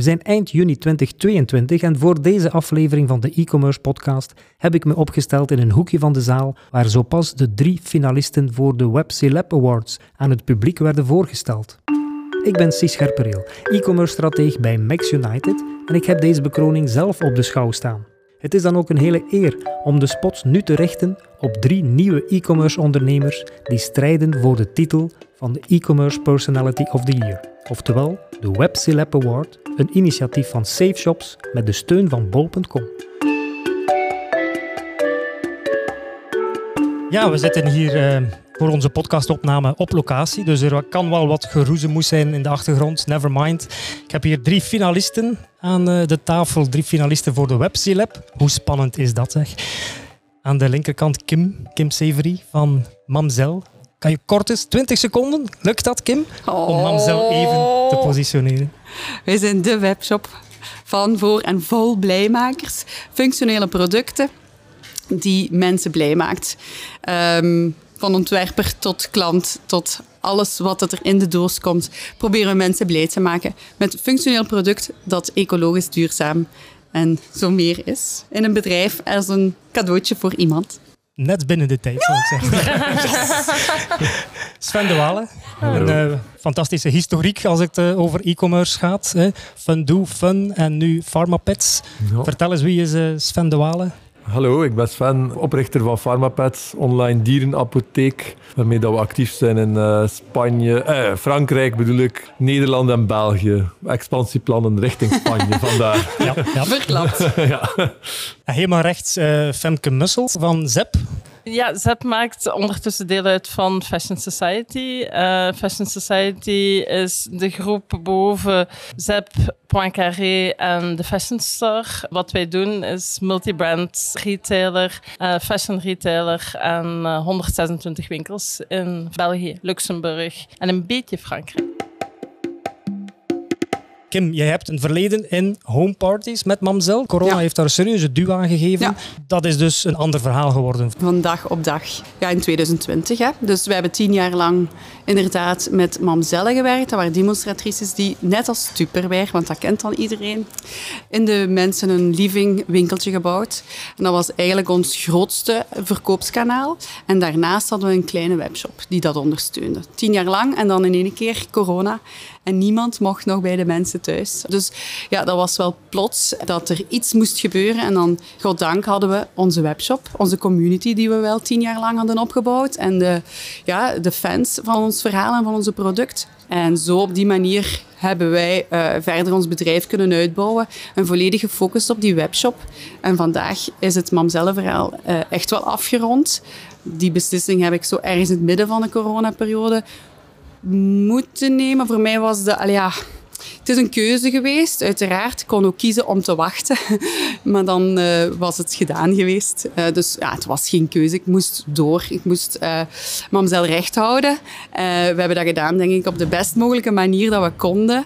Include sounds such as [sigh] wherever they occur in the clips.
We zijn eind juni 2022 en voor deze aflevering van de e-commerce podcast heb ik me opgesteld in een hoekje van de zaal waar zo pas de drie finalisten voor de Web Celeb Awards aan het publiek werden voorgesteld. Ik ben Cies Scherpereel, e-commerce strateeg bij Max United en ik heb deze bekroning zelf op de schouw staan. Het is dan ook een hele eer om de spots nu te richten op drie nieuwe e-commerce ondernemers die strijden voor de titel van de E-commerce Personality of the Year, oftewel de Web Celeb Award, een initiatief van Safe Shops met de steun van bol.com. Ja, we zitten hier uh, voor onze podcastopname op locatie, dus er kan wel wat geroezemoes zijn in de achtergrond, never mind. Ik heb hier drie finalisten aan uh, de tafel, drie finalisten voor de Web Celeb. Hoe spannend is dat zeg? Aan de linkerkant Kim, Kim Severy van Mamzel. Kan je kort eens, 20 seconden, lukt dat Kim? Oh. Om Mamzel even te positioneren. Wij zijn de webshop van, voor en vol blijmakers. Functionele producten die mensen blij maakt. Um, van ontwerper tot klant, tot alles wat er in de doos komt, proberen we mensen blij te maken met een functioneel product dat ecologisch duurzaam en zo meer is in een bedrijf als een cadeautje voor iemand. Net binnen de tijd, zou ik [laughs] zeggen. Sven de Walen, een uh, fantastische historiek als het uh, over e-commerce gaat. Hè. Fun Do, Fun en nu Pharmapets. Vertel eens, wie is uh, Sven de Walen? Hallo, ik ben Sven, oprichter van PharmaPets, online dierenapotheek, waarmee dat we actief zijn in uh, Spanje, eh, Frankrijk bedoel ik, Nederland en België. Expansieplannen richting Spanje, [laughs] vandaar. Ja, ja. verklapt. [laughs] ja. Helemaal rechts uh, Femke Mussel van ZEP. Ja, Zep maakt ondertussen deel uit van Fashion Society. Uh, Fashion Society is de groep boven Zep, Poincaré en de Fashion Store. Wat wij doen is multibrand retailer, uh, fashion retailer en uh, eh, 126 winkels in België, Luxemburg en een beetje Frankrijk. Kim, jij hebt een verleden in homeparties met Mamzel. Corona heeft daar een serieuze duw aan gegeven. Dat is dus een ander verhaal geworden. Van dag op dag. Ja, in 2020. Hè. Dus we hebben tien jaar lang inderdaad met Mamzelle gewerkt. Dat waren demonstratrices die, net als Tupperware, want dat kent dan iedereen, in de mensen een living winkeltje gebouwd. En dat was eigenlijk ons grootste verkoopskanaal. En daarnaast hadden we een kleine webshop die dat ondersteunde. Tien jaar lang en dan in één keer corona. En niemand mocht nog bij de mensen thuis. Dus ja, dat was wel plots dat er iets moest gebeuren. En dan, goddank, hadden we onze webshop, onze community die we wel tien jaar lang hadden opgebouwd. En de, ja, de fans van ons verhaal en van onze product. En zo op die manier hebben wij uh, verder ons bedrijf kunnen uitbouwen. Een volledige focus op die webshop. En vandaag is het Mamzelle-verhaal uh, echt wel afgerond. Die beslissing heb ik zo ergens in het midden van de coronaperiode moeten nemen. Voor mij was de... Ja, het is een keuze geweest, uiteraard. Ik kon ook kiezen om te wachten. [laughs] maar dan uh, was het gedaan geweest. Uh, dus ja, het was geen keuze. Ik moest door. Ik moest uh, mamzel recht houden. we hebben dat gedaan, denk ik, op de best mogelijke manier dat we konden.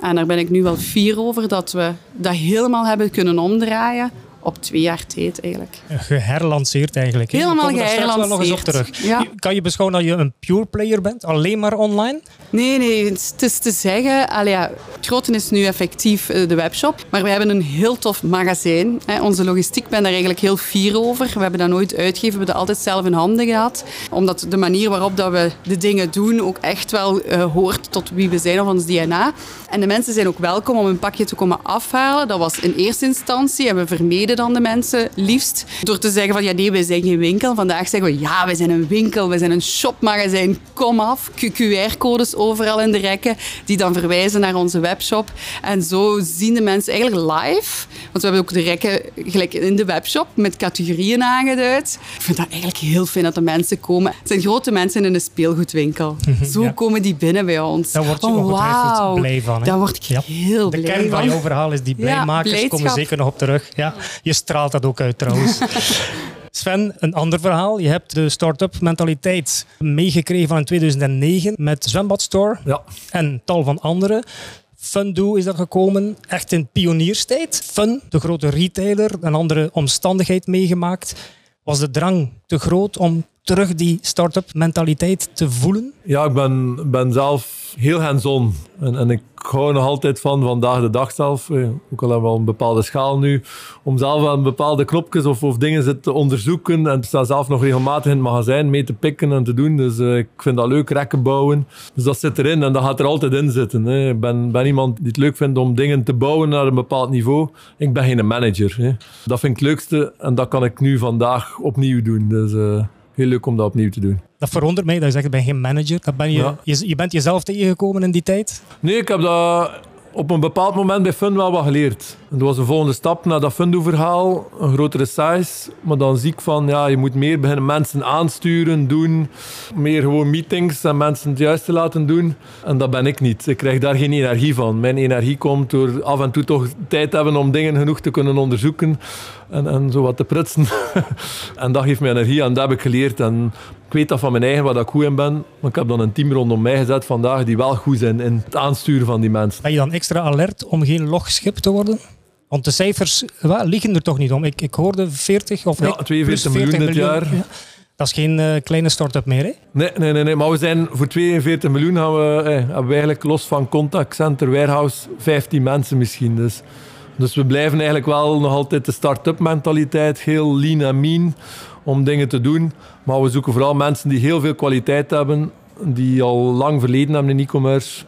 En daar ben ik nu wel fier over dat we dat helemaal hebben kunnen omdraaien op twee jaar tijd eigenlijk. Geherlanceerd eigenlijk. Helemaal geherlanceerd. wel nog eens op terug. Ja. Kan je beschouwen dat je een pure player bent, alleen maar online? Nee, nee, het is te zeggen. Allee, ja, het grote is nu effectief eh, de webshop. Maar we hebben een heel tof magazijn. Onze logistiek ben daar eigenlijk heel fier over. We hebben dat nooit uitgegeven, we hebben dat altijd zelf in handen gehad. Omdat de manier waarop dat we de dingen doen ook echt wel uh, hoort tot wie we zijn of ons DNA. En de mensen zijn ook welkom om een pakje te komen afhalen. Dat was in eerste instantie en we vermeden dan de mensen liefst door te zeggen van ja nee, wij zijn geen winkel. Vandaag zeggen we ja, wij zijn een winkel, wij zijn een shopmagazijn, kom af. QR-codes overal in de rekken die dan verwijzen naar onze webshop. En zo zien de mensen eigenlijk live, want we hebben ook de rekken gelijk in de webshop met categorieën aangeduid. Ik vind dat eigenlijk heel fijn dat de mensen komen. Het zijn grote mensen in een speelgoedwinkel. Zo komen die binnen bij ons. Daar word je oh, wow. blij van. Daar word ik heel blij van. De kern van je overhaal is die blijmakers ja, komen zeker nog op terug. Ja. Je straalt dat ook uit trouwens. [laughs] Sven, een ander verhaal. Je hebt de start-up mentaliteit meegekregen van in 2009 met Zwembadstore ja. en tal van andere. Fundo is dat gekomen, echt in pionierstijd. Fun, de grote retailer, een andere omstandigheid meegemaakt. Was de drang te groot om terug die start-up mentaliteit te voelen? Ja, ik ben, ben zelf heel hands-on. En, en ik hou nog altijd van vandaag de dag zelf, eh, ook al hebben we een bepaalde schaal nu, om zelf aan bepaalde knopjes of, of dingen te onderzoeken en sta zelf nog regelmatig in het magazijn mee te pikken en te doen. Dus uh, ik vind dat leuk, rekken bouwen. Dus dat zit erin en dat gaat er altijd in zitten. Hè. Ik ben, ben iemand die het leuk vindt om dingen te bouwen naar een bepaald niveau. Ik ben geen manager. Hè. Dat vind ik het leukste en dat kan ik nu vandaag opnieuw doen. Dus uh, heel leuk om dat opnieuw te doen. Dat verwondert mij dat je zegt, ik ben geen manager. Dat ben je, Ja. je, je bent jezelf tegengekomen in die tijd. Nee, ik heb dat op een bepaald moment bij Fun wel wat geleerd. En dat was een volgende stap naar dat Fundo-verhaal, een grotere size. Maar dan zie ik van, ja, je moet meer beginnen mensen aansturen, doen. Meer gewoon meetings en mensen het juiste laten doen. En dat ben ik niet. Ik krijg daar geen energie van. Mijn energie komt door af en toe toch tijd hebben om dingen genoeg te kunnen onderzoeken. En, en zo wat te prutsen. [laughs] en dat geeft mij energie en dat heb ik geleerd. En ik weet dat van mijn eigen, waar dat ik goed in ben. Maar ik heb dan een team rondom mij gezet vandaag die wel goed zijn in het aansturen van die mensen. Ben je dan extra alert om geen logschip te worden? Want de cijfers wel, liegen er toch niet om. Ik, ik hoorde 40 of Ja, nee, 42 plus miljoen dit jaar. Ja. Dat is geen eh, kleine start-up meer, hè? Nee, nee, nee, nee, maar we zijn voor 42 miljoen gaan we, eh, hebben we eigenlijk los van contact center, warehouse, 15 mensen misschien. Dus, dus we blijven eigenlijk wel nog altijd de start-up mentaliteit, heel lean en mean om dingen te doen. Maar we zoeken vooral mensen die heel veel kwaliteit hebben, die al lang verleden hebben in e-commerce.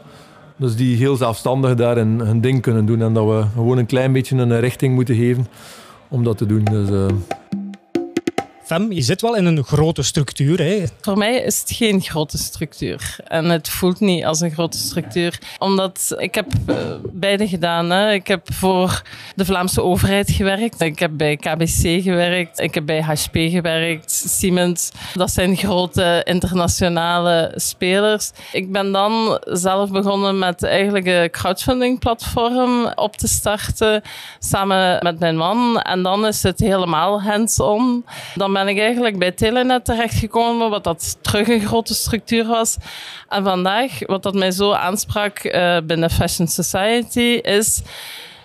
Dus die heel zelfstandig daar hun, hun ding kunnen doen en dat we gewoon een klein beetje een richting moeten geven om dat te doen. Dus, eh, Fem, je zit wel in een grote structuur. Hè? Voor mij is het geen grote structuur. En het voelt niet als een grote structuur. Omdat ik heb uh, beide gedaan. Hè. Ik heb voor de Vlaamse overheid gewerkt. Ik heb bij KBC gewerkt. Ik heb bij HP gewerkt. Siemens. Dat zijn grote internationale spelers. Ik ben dan zelf begonnen met eigenlijk een crowdfunding platform op te starten. Samen met mijn man. En dan is het helemaal hands-on. Dan ben ik eigenlijk bij Telenet terechtgekomen, wat dat terug een grote structuur was. En vandaag, wat dat mij zo aansprak uh, binnen Fashion Society, is...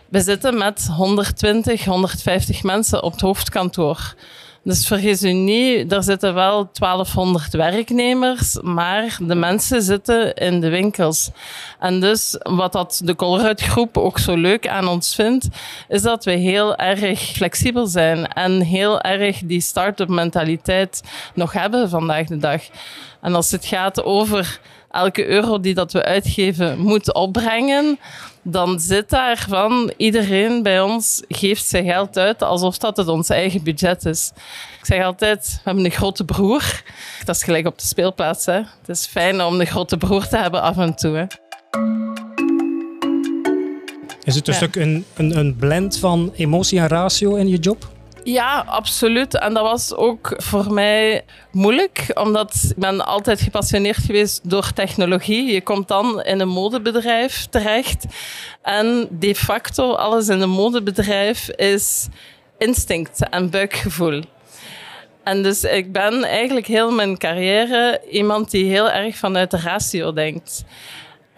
We zitten met 120, 150 mensen op het hoofdkantoor. Dus vergis u niet, er zitten wel 1200 werknemers, maar de mensen zitten in de winkels. En dus wat dat de Colruyt groep ook zo leuk aan ons vindt, is dat we heel erg flexibel zijn en heel erg die start-up mentaliteit nog hebben vandaag de dag. En als het gaat over elke euro die dat we uitgeven moet opbrengen, dan zit daar van iedereen bij ons geeft zijn geld uit alsof dat het ons eigen budget is. Ik zeg altijd, we hebben een grote broer. Dat is gelijk op de speelplaats. Hè. Het is fijn om een grote broer te hebben af en toe. Hè. Is het een Ja. stuk een, een, een blend van emotie en ratio in je job? Ja, absoluut. En dat was ook voor mij moeilijk, omdat ik ben altijd gepassioneerd geweest door technologie. Je komt dan in een modebedrijf terecht en de facto alles in een modebedrijf is instinct en buikgevoel. En dus ik ben eigenlijk heel mijn carrière iemand die heel erg vanuit de ratio denkt.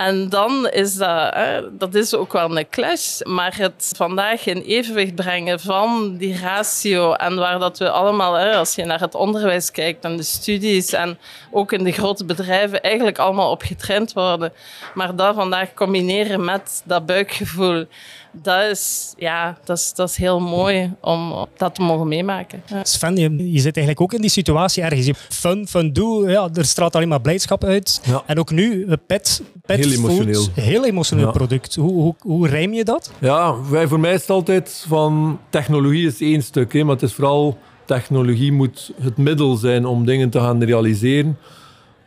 En dan is dat, hè, dat is ook wel een clash, maar het vandaag in evenwicht brengen van die ratio en waar dat we allemaal, hè, als je naar het onderwijs kijkt en de studies en ook in de grote bedrijven, eigenlijk allemaal op getraind worden. Maar dat vandaag combineren met dat buikgevoel, dat is, ja, dat is, dat is heel mooi om dat te mogen meemaken. Ja. Sven, je, je zit eigenlijk ook in die situatie ergens. Je- Fun, fun, do, ja, er straalt alleen maar blijdschap uit. Ja. En ook nu, eh, pet, pet Heel food, emotioneel. heel emotioneel Ja. product. Hoe, hoe, hoe rijm je dat? Ja, wij, voor mij is het altijd van technologie is één stuk, hè, maar het is vooral technologie moet het middel zijn om dingen te gaan realiseren.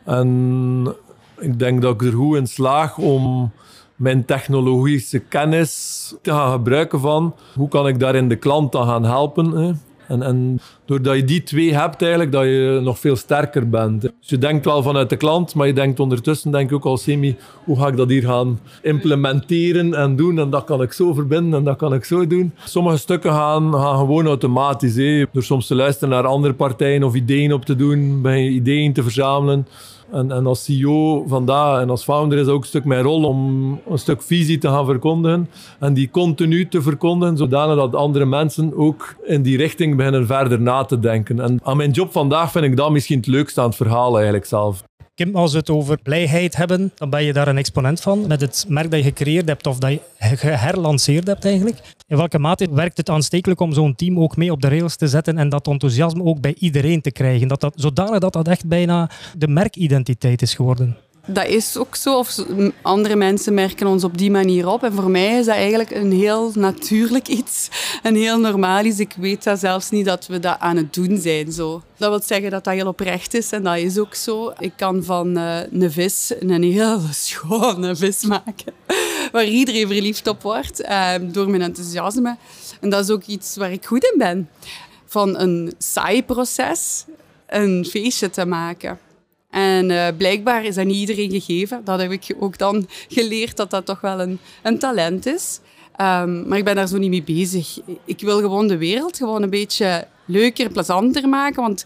En ik denk dat ik er goed in slaag om mijn technologische kennis te gaan gebruiken van hoe kan ik daarin de klant dan gaan helpen. En, en doordat je die twee hebt, eigenlijk, dat je nog veel sterker bent. Dus je denkt wel vanuit de klant, maar je denkt ondertussen denk ook al semi, hoe ga ik dat hier gaan implementeren en doen? En dat kan ik zo verbinden en dat kan ik zo doen. Sommige stukken gaan, gaan gewoon automatisch. Door soms te luisteren naar andere partijen of ideeën op te doen, bij ideeën te verzamelen. En, en als CEO vandaag en als founder is ook een stuk mijn rol om een stuk visie te gaan verkondigen. En die continu te verkondigen, zodanig dat andere mensen ook in die richting beginnen verder na te denken. En aan mijn job vandaag vind ik dat misschien het leukste aan het verhaal eigenlijk zelf. Kim, als we het over blijheid hebben, dan ben je daar een exponent van. Met het merk dat je gecreëerd hebt of dat je geherlanceerd hebt eigenlijk. In welke mate werkt het aanstekelijk om zo'n team ook mee op de rails te zetten en dat enthousiasme ook bij iedereen te krijgen? Dat dat, zodanig dat dat echt bijna de merkidentiteit is geworden dat is ook zo. Of andere mensen merken ons op die manier op. En voor mij is dat eigenlijk een heel natuurlijk iets. Een heel normaal iets. Ik weet dat zelfs niet dat we dat aan het doen zijn. Zo. Dat wil zeggen dat dat heel oprecht is. En dat is ook zo. Ik kan van uh, een vis een heel [laughs] schone vis maken. [laughs] Waar iedereen verliefd op wordt. Uh, door mijn enthousiasme. En dat is ook iets waar ik goed in ben. Van een saai proces een feestje te maken. En uh, blijkbaar is dat niet iedereen gegeven. Dat heb ik ook dan geleerd, dat dat toch wel een, een talent is. Um, maar ik ben daar zo niet mee bezig. Ik wil gewoon de wereld gewoon een beetje leuker, plezanter maken. Want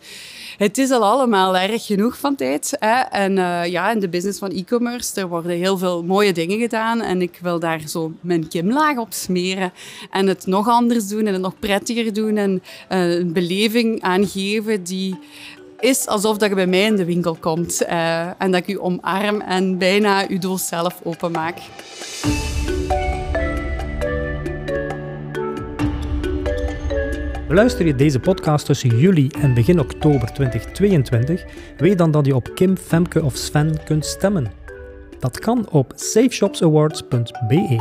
het is al allemaal erg genoeg van tijd. Hè? En uh, ja, in de business van e-commerce, er worden heel veel mooie dingen gedaan. En ik wil daar zo mijn kimlaag op smeren. En het nog anders doen en het nog prettiger doen. En uh, een beleving aangeven die is alsof dat je bij mij in de winkel komt uh, en dat ik u omarm en bijna uw doos zelf openmaak. Luister je deze podcast tussen juli en begin oktober 2022, weet dan dat je op Kim, Femke of Sven kunt stemmen. Dat kan op safeshopsawards.be.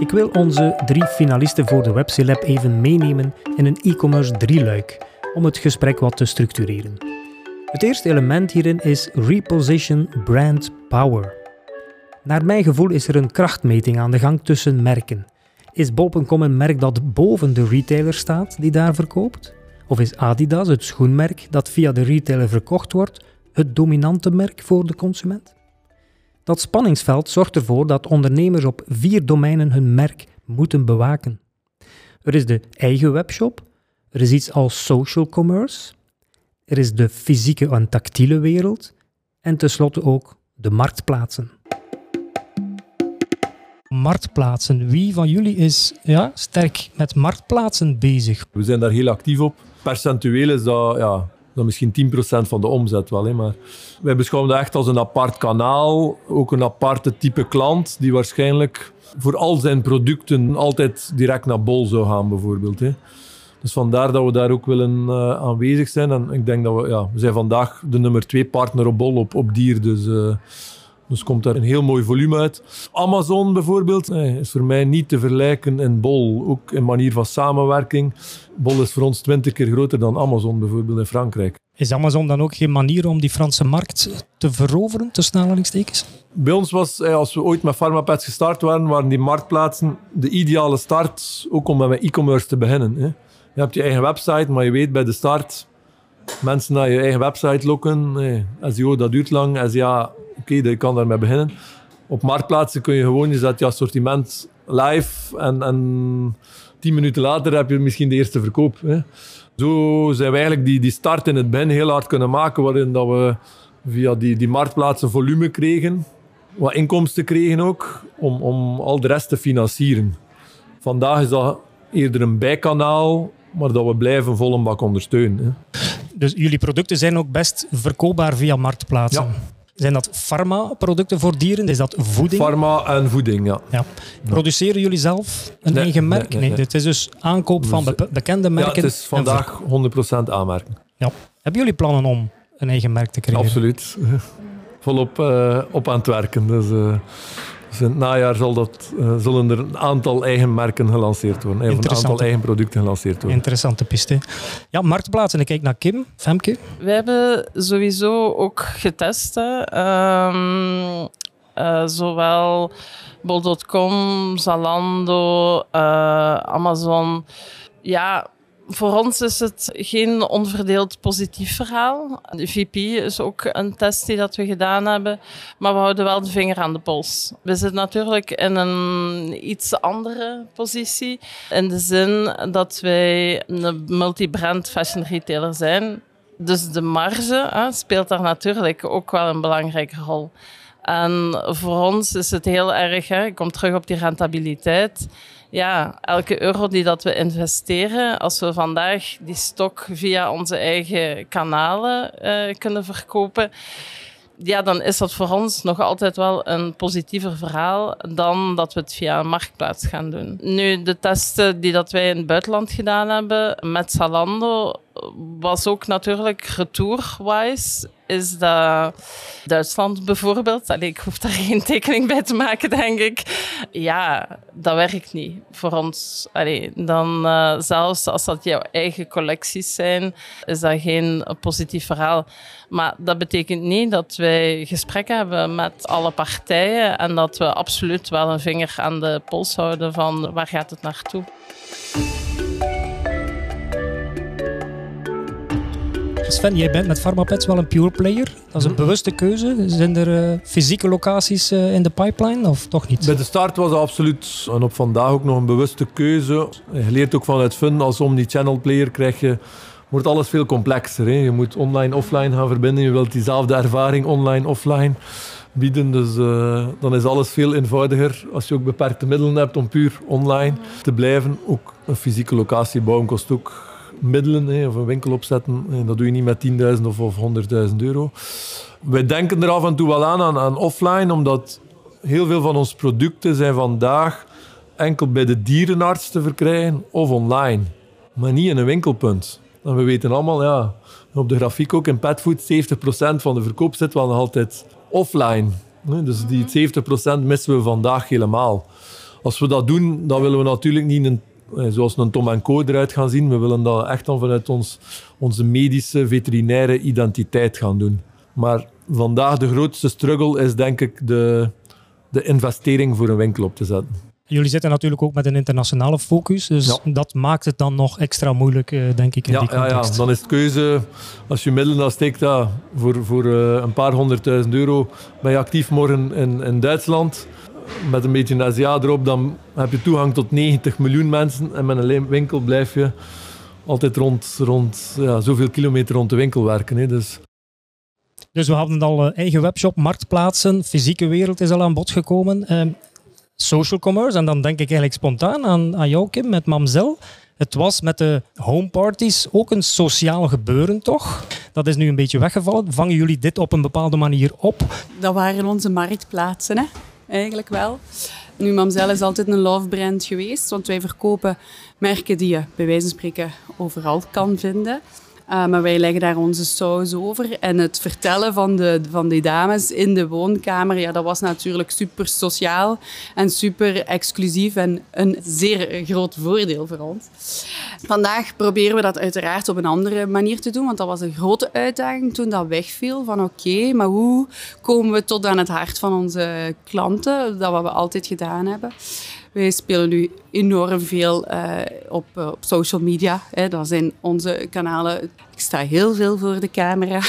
Ik wil onze drie finalisten voor de WebCLab even meenemen in een e-commerce drieluik om het gesprek wat te structureren. Het eerste element hierin is Reposition Brand Power. Naar mijn gevoel is er een krachtmeting aan de gang tussen merken. Is bol.com een merk dat boven de retailer staat die daar verkoopt? Of is Adidas, het schoenmerk dat via de retailer verkocht wordt, het dominante merk voor de consument? Dat spanningsveld zorgt ervoor dat ondernemers op vier domeinen hun merk moeten bewaken. Er is de eigen webshop, er is iets als social commerce, er is de fysieke en tactiele wereld en tenslotte ook de marktplaatsen. Marktplaatsen. Wie van jullie is ja, sterk met marktplaatsen bezig? We zijn daar heel actief op. Percentueel is dat ja, dan misschien 10% van de omzet wel. Hè, maar wij beschouwen dat echt als een apart kanaal, ook een aparte type klant die waarschijnlijk voor al zijn producten altijd direct naar Bol zou gaan bijvoorbeeld. Hè. Dus vandaar dat we daar ook willen uh, aanwezig zijn. En ik denk dat we, ja, we zijn vandaag de nummer twee partner op Bol op, op dier. Dus uh, dus komt daar een heel mooi volume uit. Amazon bijvoorbeeld is voor mij niet te vergelijken in Bol. Ook in manier van samenwerking. Bol is voor ons twintig keer groter dan Amazon bijvoorbeeld in Frankrijk. Is Amazon dan ook geen manier om die Franse markt te veroveren, tussen aanhalingstekens? Bij ons was, als we ooit met PharmaPads gestart waren, waren die marktplaatsen de ideale start, ook om met e-commerce te beginnen. Je hebt je eigen website, maar je weet bij de start mensen naar je eigen website lokken. Nee. SEO, dat duurt lang. SEA, oké, je kan daarmee beginnen. Op marktplaatsen kun je gewoon, je zet je assortiment live en, en tien minuten later heb je misschien de eerste verkoop. Hè. Zo zijn we eigenlijk die, die start in het begin heel hard kunnen maken, waarin dat we via die, die marktplaatsen volume kregen, wat inkomsten kregen ook, om, om al de rest te financieren. Vandaag is dat eerder een bijkanaal, maar dat we blijven vol een bak ondersteunen. Hè. Dus jullie producten zijn ook best verkoopbaar via marktplaatsen? Ja. Zijn dat farma-producten voor dieren? Is dat voeding? Farma en voeding, ja. ja. Produceren jullie zelf een eigen merk? Nee, nee, Het is dus aankoop van dus, bekende merken. Ja, het is vandaag 100% aanmerken. Ja. Hebben jullie plannen om een eigen merk te krijgen? Absoluut. [laughs] Volop uh, op aan het werken. Dus, uh, dus in het najaar zal dat, uh, zullen er een aantal eigen merken gelanceerd worden. Een aantal eigen producten gelanceerd worden. Interessante piste. Ja, marktplaatsen. Ik kijk naar Kim, Femke. We hebben sowieso ook getest. Um, uh, zowel bol.com, Zalando, uh, Amazon. Ja, voor ons is het geen onverdeeld positief verhaal. De VP is ook een test die dat we gedaan hebben, maar we houden wel de vinger aan de pols. We zitten natuurlijk in een iets andere positie, in de zin dat wij een multi-brand fashion retailer zijn. Dus de marge hè, speelt daar natuurlijk ook wel een belangrijke rol. En voor ons is het heel erg, hè, ik kom terug op die rentabiliteit. Ja, elke euro die dat we investeren, als we vandaag die stok via onze eigen kanalen uh, kunnen verkopen, ja, dan is dat voor ons nog altijd wel een positiever verhaal dan dat we het via een marktplaats gaan doen. Nu, de testen die dat wij in het buitenland gedaan hebben met Zalando, was ook natuurlijk retour-wise is dat Duitsland bijvoorbeeld. Allee, ik hoef daar [laughs] geen tekening bij te maken, denk ik. Ja, dat werkt niet voor ons. Allee, dan uh, zelfs als dat jouw eigen collecties zijn, is dat geen positief verhaal. Maar dat betekent niet dat wij gesprekken hebben met alle partijen en dat we absoluut wel een vinger aan de pols houden van waar gaat het naartoe. Sven, jij bent met PharmaPets wel een pure player. Dat is een mhm. bewuste keuze. Zijn er uh, fysieke locaties uh, in de pipeline of toch niet? Bij de start was dat absoluut, en op vandaag ook nog een bewuste keuze. Je leert ook vanuit Fun, als omni-channel player krijg je wordt alles veel complexer. Hè. Je moet online, offline gaan verbinden. Je wilt diezelfde ervaring online, offline bieden. Dus uh, dan is alles veel eenvoudiger als je ook beperkte middelen hebt om puur online te blijven. Ook een fysieke locatie bouwen kost ook middelen hè, of een winkel opzetten. En dat doe je niet met 10.000 of, of 100.000 euro. Wij denken er af en toe wel aan, aan, aan offline, omdat heel veel van onze producten zijn vandaag enkel bij de dierenarts te verkrijgen of online, maar niet in een winkelpunt. En we weten allemaal, ja, op de grafiek ook in petfood, 70% van de verkoop zit wel nog altijd offline. Dus die 70% missen we vandaag helemaal. Als we dat doen, dan willen we natuurlijk niet een zoals een Tom Co eruit gaan zien. We willen dat echt dan vanuit ons, onze medische, veterinaire identiteit gaan doen. Maar vandaag de grootste struggle is denk ik de, de investering voor een winkel op te zetten. Jullie zitten natuurlijk ook met een internationale focus, dus dat maakt het dan nog extra moeilijk, eh, denk ik, in ja, die context. Ja, ja, dan is het keuze, als je middelen steekt, ja, voor, voor uh, een paar honderdduizend euro ben je actief morgen in, in Duitsland met een beetje Asia erop, dan heb je toegang tot 90 miljoen mensen. En met een winkel blijf je altijd rond, rond ja, zoveel kilometer rond de winkel werken. Hè. Dus. dus we hadden al uh, eigen webshop, marktplaatsen, fysieke wereld is al aan bod gekomen. Uh, social commerce, en dan denk ik eigenlijk spontaan aan, aan jou Kim, met Mamzel. Het was met de homeparties ook een sociaal gebeuren, toch? Dat is nu een beetje weggevallen. Vangen jullie dit op een bepaalde manier op? Dat waren onze marktplaatsen, hè? Eigenlijk wel. Nu, Mamzel is altijd een love brand geweest, want wij verkopen merken die je bij wijze van spreken overal kan vinden. Uh, maar wij leggen daar onze saus over. En het vertellen van, de, van die dames in de woonkamer, ja, dat was natuurlijk super sociaal en super exclusief en een zeer groot voordeel voor ons. Vandaag proberen we dat uiteraard op een andere manier te doen, want dat was een grote uitdaging toen dat wegviel. Van oké, maar hoe komen we tot aan het hart van onze klanten? Dat wat we altijd gedaan hebben. Wij spelen nu enorm veel uh, op, uh, op social media. Hè. Dat zijn onze kanalen. Ik sta heel veel voor de camera.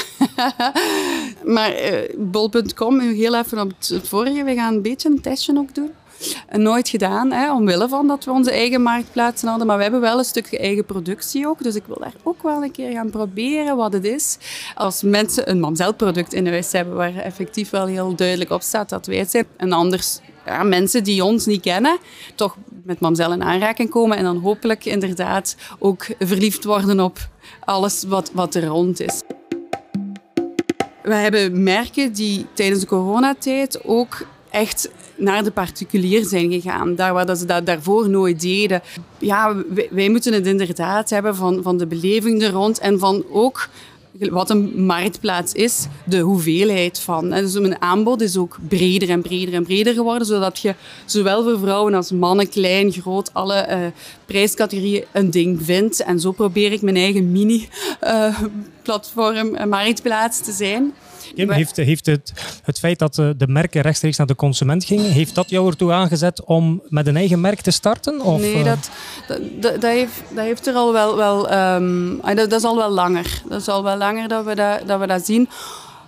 [laughs] maar uh, bol.com, heel even op het vorige. We gaan een beetje een testje ook doen. Nooit gedaan, hè, omwille van dat we onze eigen marktplaatsen hadden. Maar we hebben wel een stukje eigen productie ook. Dus ik wil daar ook wel een keer gaan proberen wat het is. Als mensen een mamzelproduct in huis hebben waar effectief wel heel duidelijk op staat dat wij het zijn. En anders mensen die ons niet kennen, toch met mamzel in aanraking komen en dan hopelijk inderdaad ook verliefd worden op alles wat, wat er rond is. We hebben merken die tijdens de coronatijd ook echt naar de particulier zijn gegaan. Daar waar dat ze dat daarvoor nooit deden. Ja, wij, wij moeten het inderdaad hebben van, van de beleving er rond en van ook wat een marktplaats is, de hoeveelheid van. Dus mijn aanbod is ook breder en breder en breder geworden, zodat je zowel voor vrouwen als mannen, klein, groot, alle uh, prijscategorieën een ding vindt. En zo probeer ik mijn eigen mini-platform, uh, marktplaats te zijn. Heeft, heeft het, het feit dat eh, de merken rechtstreeks naar de consument gingen, heeft dat jou ertoe aangezet om met een eigen merk te starten? Of, nee, dat, dat, dat, heeft, dat heeft er al wel... wel um, dat, dat, is al wel langer. Dat is al wel langer dat we dat, dat, we dat zien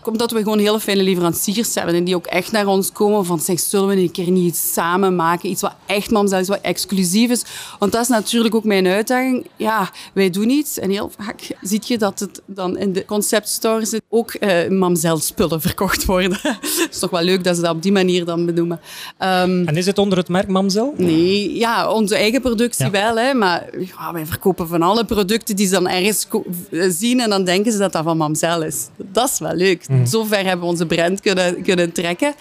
omdat we gewoon hele fijne leveranciers hebben en die ook echt naar ons komen van zeg, zullen we een keer niet iets samen maken, iets wat echt mamzel is, wat exclusief is. Want dat is natuurlijk ook mijn uitdaging. Ja, wij doen iets en heel vaak zie je dat het dan in de conceptstore zit ook mamzel spullen verkocht worden. Het [laughs] is toch wel leuk dat ze dat op die manier dan benoemen. Um, en is het onder het merk Mamzel? Nee, ja, onze eigen productie wel. Hè, maar ja, wij verkopen van alle producten die ze dan ergens zien en dan denken ze dat dat van Mamzel is. Dat is wel leuk. Mm. Zover hebben we onze brand kunnen, kunnen trekken.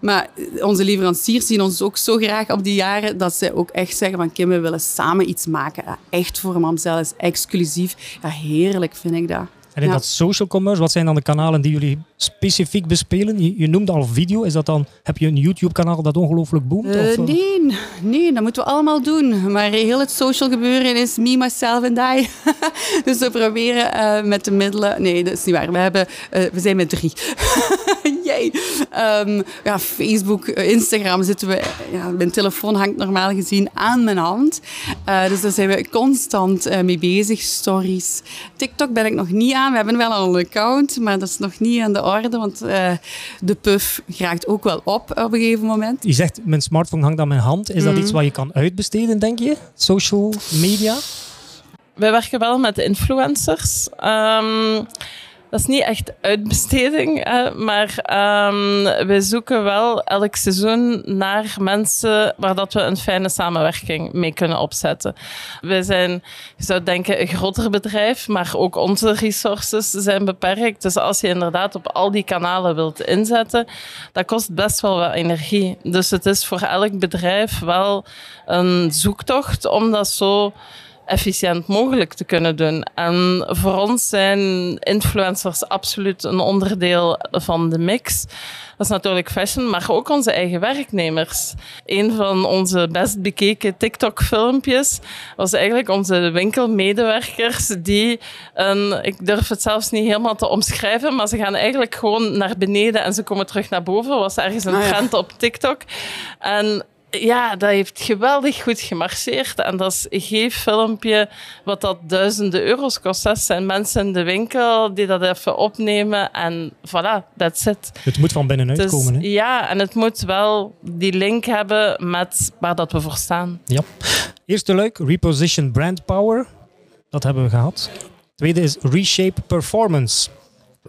Maar onze leveranciers zien ons ook zo graag op die jaren dat ze ook echt zeggen van Kim, we willen samen iets maken. echt voor Mamzel is exclusief. Heerlijk vind ik dat. En in dat social commerce, wat zijn dan de kanalen die jullie specifiek bespelen? Je, je noemde al video. Is dat dan, heb je een YouTube-kanaal dat ongelooflijk boomt? Uh, nee, nee, dat moeten we allemaal doen. Maar heel het social gebeuren is me, myself en I. [laughs] dus we proberen uh, met de middelen... Nee, dat is niet waar. We, hebben, uh, we zijn met drie. [laughs] Jee. Um, ja, Facebook, Instagram zitten we... Ja, mijn telefoon hangt normaal gezien aan mijn hand. dus daar zijn we constant mee bezig. Stories. TikTok ben ik nog niet aan we hebben wel al een account, maar dat is nog niet aan de orde, want uh, de puff raakt ook wel op op een gegeven moment. Je zegt, mijn smartphone hangt aan mijn hand. Is dat mhm. iets wat je kan uitbesteden, denk je? Social media? Wij werken wel met influencers. Um, dat is niet echt uitbesteding, maar um, we zoeken wel elk seizoen naar mensen waar dat we een fijne samenwerking mee kunnen opzetten. We zijn, je zou denken, een groter bedrijf, maar ook onze resources zijn beperkt. Dus als je inderdaad op al die kanalen wilt inzetten, dat kost best wel wat energie. Dus het is voor elk bedrijf wel een zoektocht om dat zo efficiënt mogelijk te kunnen doen. En voor ons zijn influencers absoluut een onderdeel van de mix. Dat is natuurlijk fashion, maar ook onze eigen werknemers. Een van onze best bekeken TikTok-filmpjes was eigenlijk onze winkelmedewerkers die, een, ik durf het zelfs niet helemaal te omschrijven, maar ze gaan eigenlijk gewoon naar beneden en ze komen terug naar boven. Was ergens een ah, trend op TikTok. En ja, dat heeft geweldig goed gemarcheerd. En dat is een geef filmpje wat dat duizenden euro's kost. Dat zijn mensen in de winkel die dat even opnemen en voilà, that's it. Het moet van binnenuit dus, komen. Hè? Ja, en het moet wel die link hebben met waar dat we voor staan. Ja. Eerste leuk, reposition brand power. Dat hebben we gehad. Tweede is reshape performance.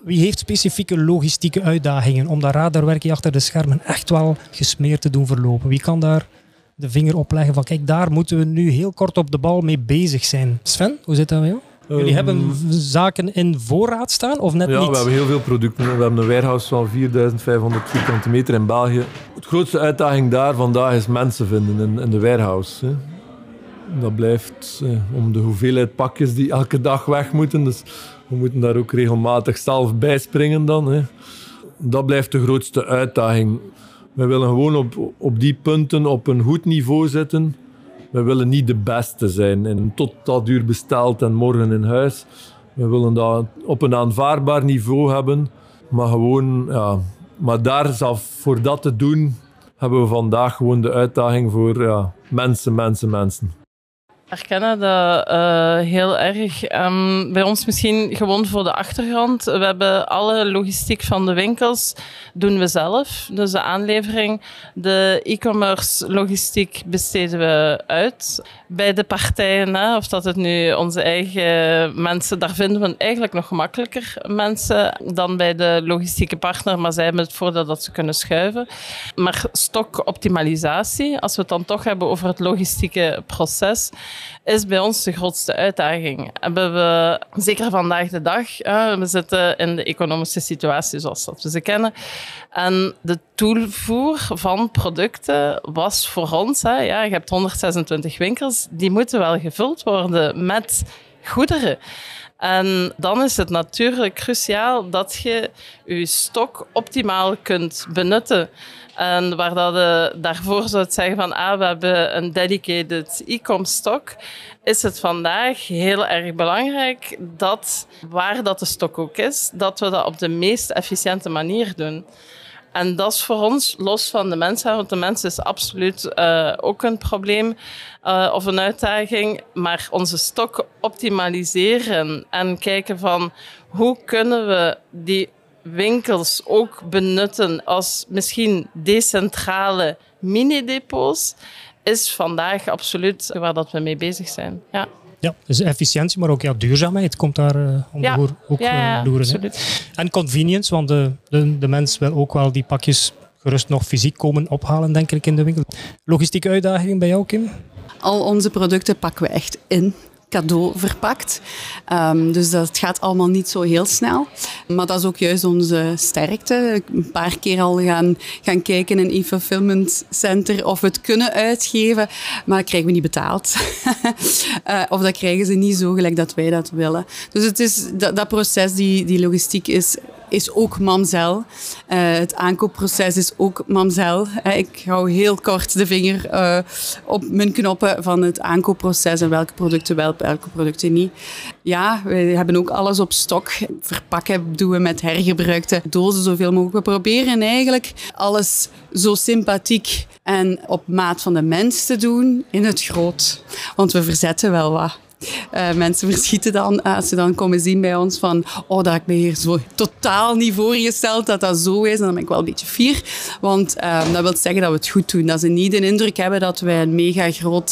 Wie heeft specifieke logistieke uitdagingen om dat radarwerkje achter de schermen echt wel gesmeerd te doen verlopen? Wie kan daar de vinger op leggen van kijk, daar moeten we nu heel kort op de bal mee bezig zijn? Sven, hoe zit dat met jou? Jullie ehm, hebben zaken in voorraad staan of net ja, niet? Ja, we hebben heel veel producten. We hebben een warehouse van 4500 vierkante meter in België. De grootste uitdaging daar vandaag is mensen vinden in, in de warehouse. Hè. Dat blijft eh, om de hoeveelheid pakjes die elke dag weg moeten. Dus we moeten daar ook regelmatig zelf bij springen dan. Hè. Dat blijft de grootste uitdaging. We willen gewoon op, op die punten op een goed niveau zitten. We willen niet de beste zijn en tot dat uur besteld en morgen in huis. We willen dat op een aanvaardbaar niveau hebben. Maar gewoon, ja, maar daar voor dat te doen, hebben we vandaag gewoon de uitdaging voor ja, mensen, mensen, mensen herkennen dat uh, heel erg. Um, bij ons misschien gewoon voor de achtergrond. We hebben alle logistiek van de winkels doen we zelf. Dus de aanlevering, de e-commerce logistiek besteden we uit. Bij de partijen, of dat het nu onze eigen mensen, daar vinden we eigenlijk nog makkelijker mensen dan bij de logistieke partner, maar zij hebben het voordeel dat ze kunnen schuiven. Maar stokoptimalisatie, als we het dan toch hebben over het logistieke proces, is bij ons de grootste uitdaging. Hebben we, zeker vandaag de dag, we zitten in de economische situatie zoals dat we ze kennen. En de toevoer van producten was voor ons, ja, je hebt 126 winkels, die moeten wel gevuld worden met goederen. En dan is het natuurlijk cruciaal dat je je stok optimaal kunt benutten. En waar dat je daarvoor zou zeggen van ah, we hebben een dedicated e-com stok, is het vandaag heel erg belangrijk dat waar dat de stok ook is, dat we dat op de meest efficiënte manier doen. En dat is voor ons los van de mensen, want de mens is absoluut uh, ook een probleem uh, of een uitdaging. Maar onze stok optimaliseren en kijken van hoe kunnen we die winkels ook benutten als misschien decentrale mini-depots, is vandaag absoluut waar dat we mee bezig zijn. Ja. Ja, dus efficiëntie, maar ook ja, duurzaamheid komt daar uh, om ja. de hoer ook ja, loeren. absoluut. En convenience, want de, de, de mens wil ook wel die pakjes gerust nog fysiek komen ophalen, denk ik, in de winkel. Logistieke uitdaging bij jou, Kim? Al onze producten pakken we echt in cadeau verpakt. Um, dus dat gaat allemaal niet zo heel snel. Maar dat is ook juist onze sterkte. Een paar keer al gaan, gaan kijken in een e-fulfillment center of we het kunnen uitgeven, maar dat krijgen we niet betaald. uh, [laughs] of dat krijgen ze niet zo gelijk dat wij dat willen. Dus het is, dat, dat proces, die, die logistiek is is ook mamzel. Uh, het aankoopproces is ook mamzel. Uh, ik hou heel kort de vinger uh, op mijn knoppen van het aankoopproces en welke producten wel, welke producten niet. Ja, we hebben ook alles op stok. Verpakken doen we met hergebruikte dozen zoveel mogelijk. We proberen eigenlijk alles zo sympathiek en op maat van de mens te doen in het groot. Want we verzetten wel wat. Uh, mensen verschieten dan als ze dan komen zien bij ons van oh, dat ik me hier zo totaal niet voorgesteld dat dat zo is. En dan ben ik wel een beetje fier. Want uh, dat wil zeggen dat we het goed doen. Dat ze niet de indruk hebben dat wij een mega groot...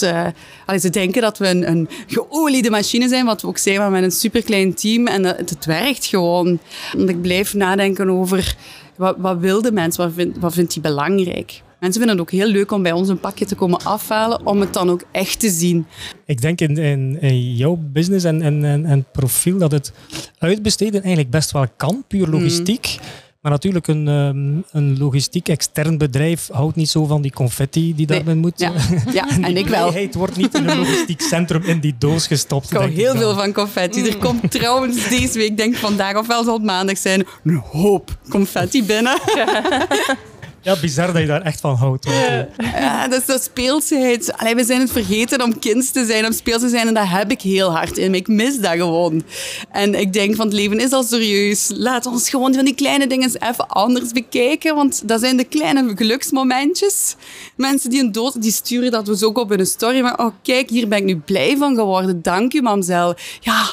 Ze denken dat we een, een geoliede machine zijn, wat we ook zijn, maar met een superklein team. En het, het werkt gewoon. Want ik blijf nadenken over wat, wat wil de mens, wat, wat vindt hij belangrijk. Mensen vinden het ook heel leuk om bij ons een pakje te komen afhalen, om het dan ook echt te zien. Ik denk in, in, in jouw business en, en, en, profiel dat het uitbesteden eigenlijk best wel kan, puur logistiek. Mm. Maar natuurlijk, een, um, een logistiek extern bedrijf houdt niet zo van die confetti die nee. daarin moet. Ja, ja [laughs] en, en ik wel. Het wordt niet in een logistiek centrum in die doos gestopt. Ik hou heel veel van confetti. Er komt trouwens deze week, denk ik vandaag of wel zal het maandag zijn, een hoop confetti binnen. [laughs] Ja, bizar dat je daar echt van houdt. Ja, ja dat is de speelsheid. We zijn het vergeten om kind te zijn, om speels te zijn. En dat heb ik heel hard in me. Ik mis dat gewoon. En ik denk van het leven is al serieus. Laat ons gewoon van die kleine dingen even anders bekijken. Want dat zijn de kleine geluksmomentjes. Mensen die een dood, die sturen dat dus ook op een story. Maar oh kijk, hier ben ik nu blij van geworden. Dank u, mamzel. Ja,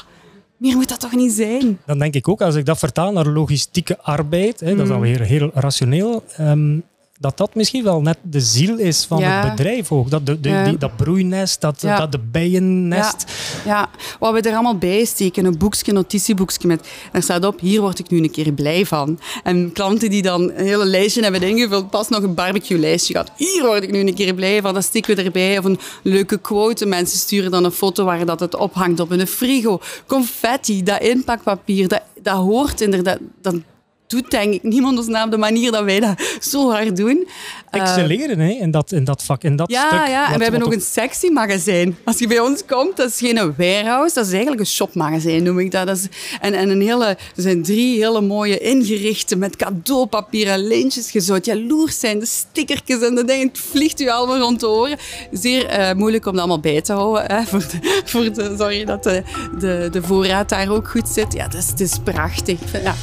meer moet dat toch niet zijn? Dan denk ik ook, als ik dat vertaal naar logistieke arbeid, hè, mm. dat is alweer heel rationeel, um, dat dat misschien wel net de ziel is van ja. het bedrijf ook. Dat, de, de, ja. die, dat broeinest, dat, ja. dat de bijennest. Ja. wat we er allemaal bij steken, een boekje, een notitieboekje met, daar staat op, hier word ik nu een keer blij van. En klanten die dan een hele lijstje hebben ingevuld, pas nog een barbecue-lijstje gehad. Hier word ik nu een keer blij van, dat steken we erbij. Of een leuke quote, mensen sturen dan een foto waar dat het ophangt op een frigo. Confetti, dat inpakpapier, dat, dat hoort inderdaad... Dat, doet denk ik niemand ons na op de manier dat wij dat zo hard doen. Excelleren uh, hè, in, dat, in dat vak, in dat ja, stuk. Ja, en we hebben ook een sexy magazijn. Als je bij ons komt, dat is geen warehouse, dat is eigenlijk een shopmagazijn, noem ik dat. dat is, en, en een hele, er zijn drie hele mooie ingerichte met cadeaupapier en lintjes gezooid. Jaloers zijn, de stickertjes en de dingen, het vliegt u allemaal rond de oren. Zeer uh, moeilijk om dat allemaal bij te houden. Hè, [laughs] voor de, voor de, sorry dat de, de, de voorraad daar ook goed zit. Ja, dat is, het is prachtig. Ja.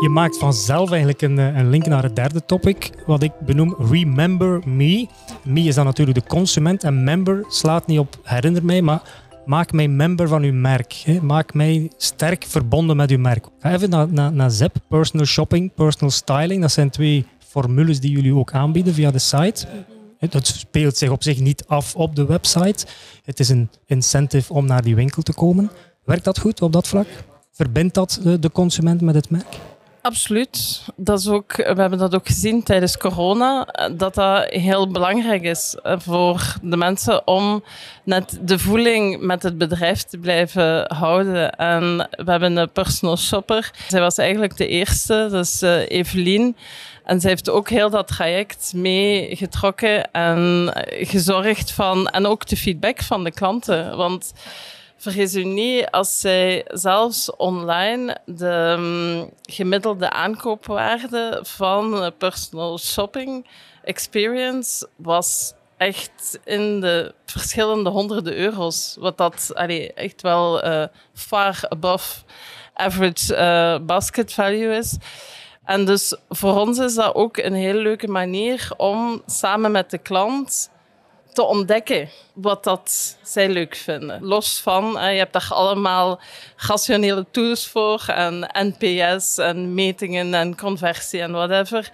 Je maakt vanzelf eigenlijk een, eh, een, link naar het derde topic, wat ik benoem Remember Me. Me is dan natuurlijk de consument en member slaat niet op herinner mij, maar maak mij member van uw merk. Hè. Maak mij sterk verbonden met uw merk. Ga even naar, naar, naar ZEP, personal shopping, personal styling. Dat zijn twee formules die jullie ook aanbieden via de site. Het speelt zich op zich niet af op de website. Het is een incentive om naar die winkel te komen. Werkt dat goed op dat vlak? Verbindt dat de consument met het merk? Absoluut. Dat is ook, we hebben dat ook gezien tijdens corona, dat dat heel belangrijk is voor de mensen om net de voeling met het bedrijf te blijven houden. En we hebben een personal shopper. Zij was eigenlijk de eerste, dat is uh, Evelien. En zij heeft ook heel dat traject meegetrokken en gezorgd van, en ook de feedback van de klanten. Want vergis u niet, als zij zelfs online de um, gemiddelde aankoopwaarde van personal shopping experience was echt in de verschillende honderden euro's. Wat dat allee, echt wel uh, far above average uh, basket value is. En dus voor ons is dat ook een hele leuke manier om samen met de klant te ontdekken wat dat zij leuk vinden. Los van, je hebt daar allemaal rationele tools voor en NPS en metingen en conversie en whatever.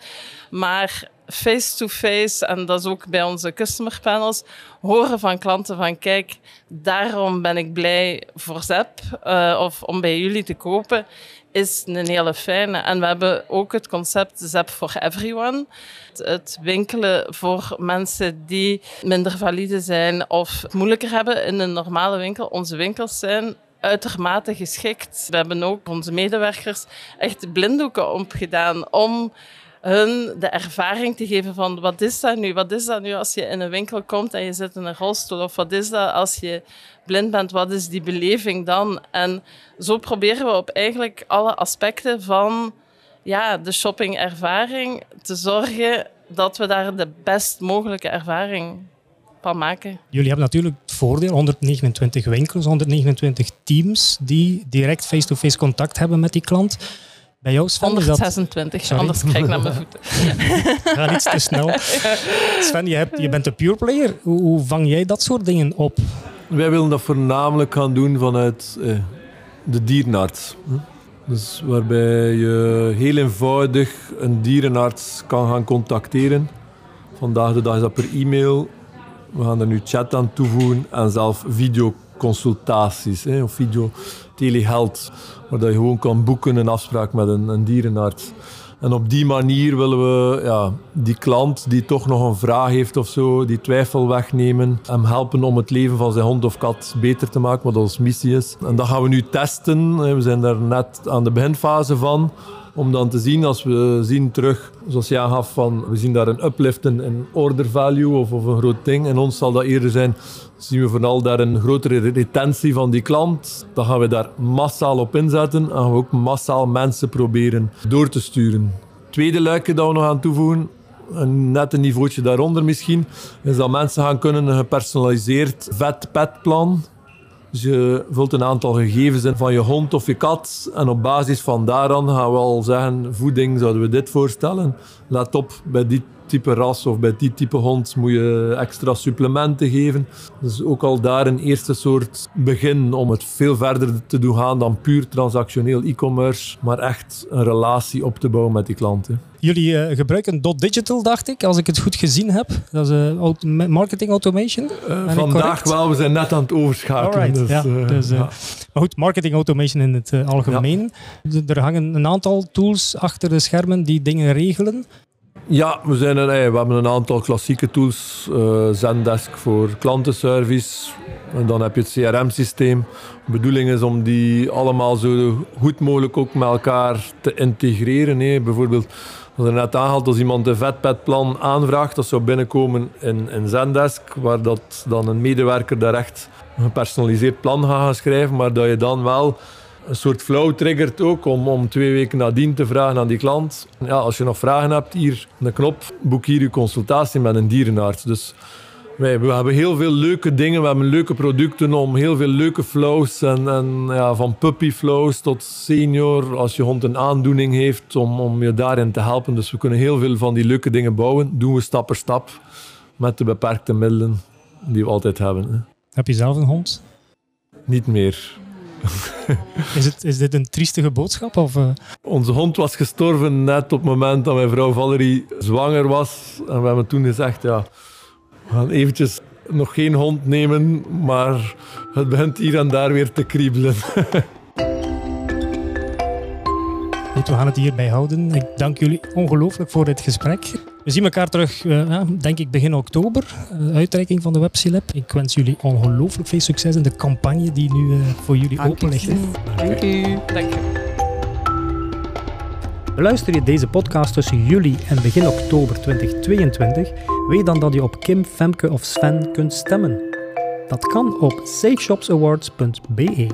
Maar face-to-face, en dat is ook bij onze customer panels, horen van klanten van kijk, daarom ben ik blij voor ZEP uh, of om bij jullie te kopen, is een hele fijne. En we hebben ook het concept ZEP for Everyone. Het winkelen voor mensen die minder valide zijn of het moeilijker hebben in een normale winkel. Onze winkels zijn uitermate geschikt. We hebben ook onze medewerkers echt blinddoeken opgedaan om hun de ervaring te geven van wat is dat nu? Wat is dat nu als je in een winkel komt en je zit in een rolstoel? Of wat is dat als je blind bent? Wat is die beleving dan? En zo proberen we op eigenlijk alle aspecten van ja, de shoppingervaring te zorgen dat we daar de best mogelijke ervaring van maken. Jullie hebben natuurlijk het voordeel, 129 winkels, 129 teams die direct face-to-face -face contact hebben met die klant. Bij jou, Sven, 126, dat... anders krijg ik naar mijn voeten. [laughs] Ga iets te snel. [laughs] Sven, je, hebt, je bent een pure player. Hoe, hoe, vang jij dat soort dingen op? Wij willen dat voornamelijk gaan doen vanuit eh, de dierenarts. Dus waarbij je heel eenvoudig een dierenarts kan gaan contacteren. Vandaag de dag is dat per e-mail. We gaan er nu chat aan toevoegen en zelf videoconsultaties of video telehealth waar je gewoon kan boeken een afspraak met een, een dierenarts. En op die manier willen we ja, die klant die toch nog een vraag heeft of zo, die twijfel wegnemen. Hem helpen om het leven van zijn hond of kat beter te maken, wat onze missie is. En dat gaan we nu testen. We zijn daar net aan de beginfase van. Om dan te zien, als we zien terug, zoals jij aangaf, van, we zien daar een uplift in, order value of, of een groot ding. En ons zal dat eerder zijn, zien we vooral daar een grotere retentie van die klant. Dan gaan we daar massaal op inzetten en gaan we ook massaal mensen proberen door te sturen. Tweede luikje dat we nog aan toevoegen, een net een niveautje daaronder misschien, is dat mensen gaan kunnen een gepersonaliseerd vet-petplan dus je vult een aantal gegevens in van je hond of je kat. En op basis van daaraan gaan we al zeggen, voeding zouden we dit voorstellen. Let op, bij die type ras of bij die type hond moet je extra supplementen geven. Dus ook al daar een eerste soort begin om het veel verder te doen gaan dan puur transactioneel e-commerce, maar echt een relatie op te bouwen met die klanten. Jullie uh, gebruiken Dot Digital, dacht ik, als ik het goed gezien heb. Dat is uh, marketing automation. Uh, vandaag wel, we zijn net aan het overschakelen. Dus, ja, dus, ja. Maar goed, marketing automation in het algemeen. Er hangen een aantal tools achter de schermen die dingen regelen. Ja, we, hebben een aantal klassieke tools. Uh, Zendesk voor klantenservice. En dan heb je het CRM-systeem. De bedoeling is om die allemaal zo goed mogelijk ook met elkaar te integreren. Hè. Bijvoorbeeld, als er net aangehaald, als iemand een vetpetplan aanvraagt, dat zou binnenkomen in, in Zendesk, waar dat dan een medewerker daar echt een gepersonaliseerd plan gaat schrijven, maar dat je dan wel een soort flow triggert ook om, om twee weken nadien te vragen aan die klant. Ja, als je nog vragen hebt, hier een knop, boek hier je consultatie met een dierenarts. Dus wij, we hebben heel veel leuke dingen, we hebben leuke producten om heel veel leuke flows. En, en ja, van puppy flows tot senior, als je hond een aandoening heeft, om, om je daarin te helpen. Dus we kunnen heel veel van die leuke dingen bouwen. Doen we stap per stap met de beperkte middelen die we altijd hebben. Heb je zelf een hond? Niet meer. [laughs] is, het, is dit een triestige boodschap? Of, uh... Onze hond was gestorven net op het moment dat mijn vrouw Valerie zwanger was. En we hebben toen gezegd, ja, we gaan eventjes nog geen hond nemen, maar het begint hier en daar weer te kriebelen. [laughs] Goed, we gaan het hierbij houden. Ik dank jullie ongelooflijk voor dit gesprek. We zien elkaar terug, uh, denk ik, begin oktober. Uh, uitreiking van de WebClub. Ik wens jullie ongelooflijk veel succes in de campagne die nu uh, voor jullie open ligt. Dank u. Dank u. Beluister je deze podcast tussen juli en begin oktober 2022, weet dan dat je op Kim, Femke of Sven kunt stemmen. Dat kan op safeshopsawards.be.